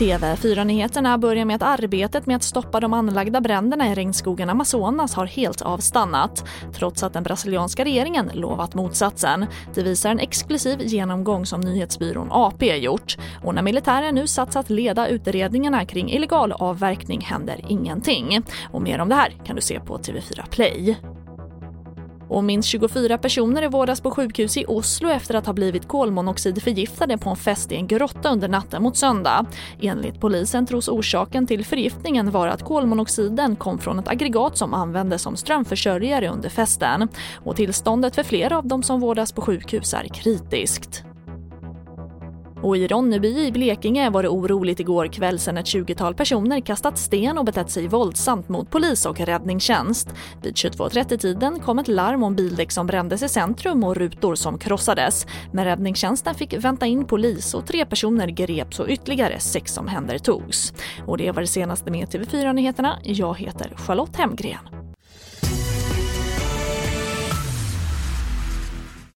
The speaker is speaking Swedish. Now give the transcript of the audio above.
TV4-nyheterna börjar med att arbetet med att stoppa de anlagda bränderna i regnskogen Amazonas har helt avstannat, trots att den brasilianska regeringen lovat motsatsen. Det visar en exklusiv genomgång som nyhetsbyrån AP gjort. Och när militären nu satts att leda utredningarna kring illegal avverkning händer ingenting. Och mer om det här kan du se på TV4 Play. Och minst 24 personer är vårdas på sjukhus i Oslo efter att ha blivit kolmonoxidförgiftade på en fest i en grotta under natten mot söndag. Enligt polisen tros orsaken till förgiftningen vara att kolmonoxiden kom från ett aggregat som användes som strömförsörjare under festen. Och tillståndet för flera av de som vårdas på sjukhus är kritiskt. Och i Ronneby i Blekinge var det oroligt igår kväll sedan ett 20-tal personer kastat sten och betett sig våldsamt mot polis och räddningstjänst. Vid 22.30-tiden kom ett larm om bildäck som brändes i centrum och rutor som krossades. Men räddningstjänsten fick vänta in polis och tre personer greps och ytterligare sex omhändertogs. Och det var det senaste med TV4 Nyheterna. Jag heter Charlotte Hemgren.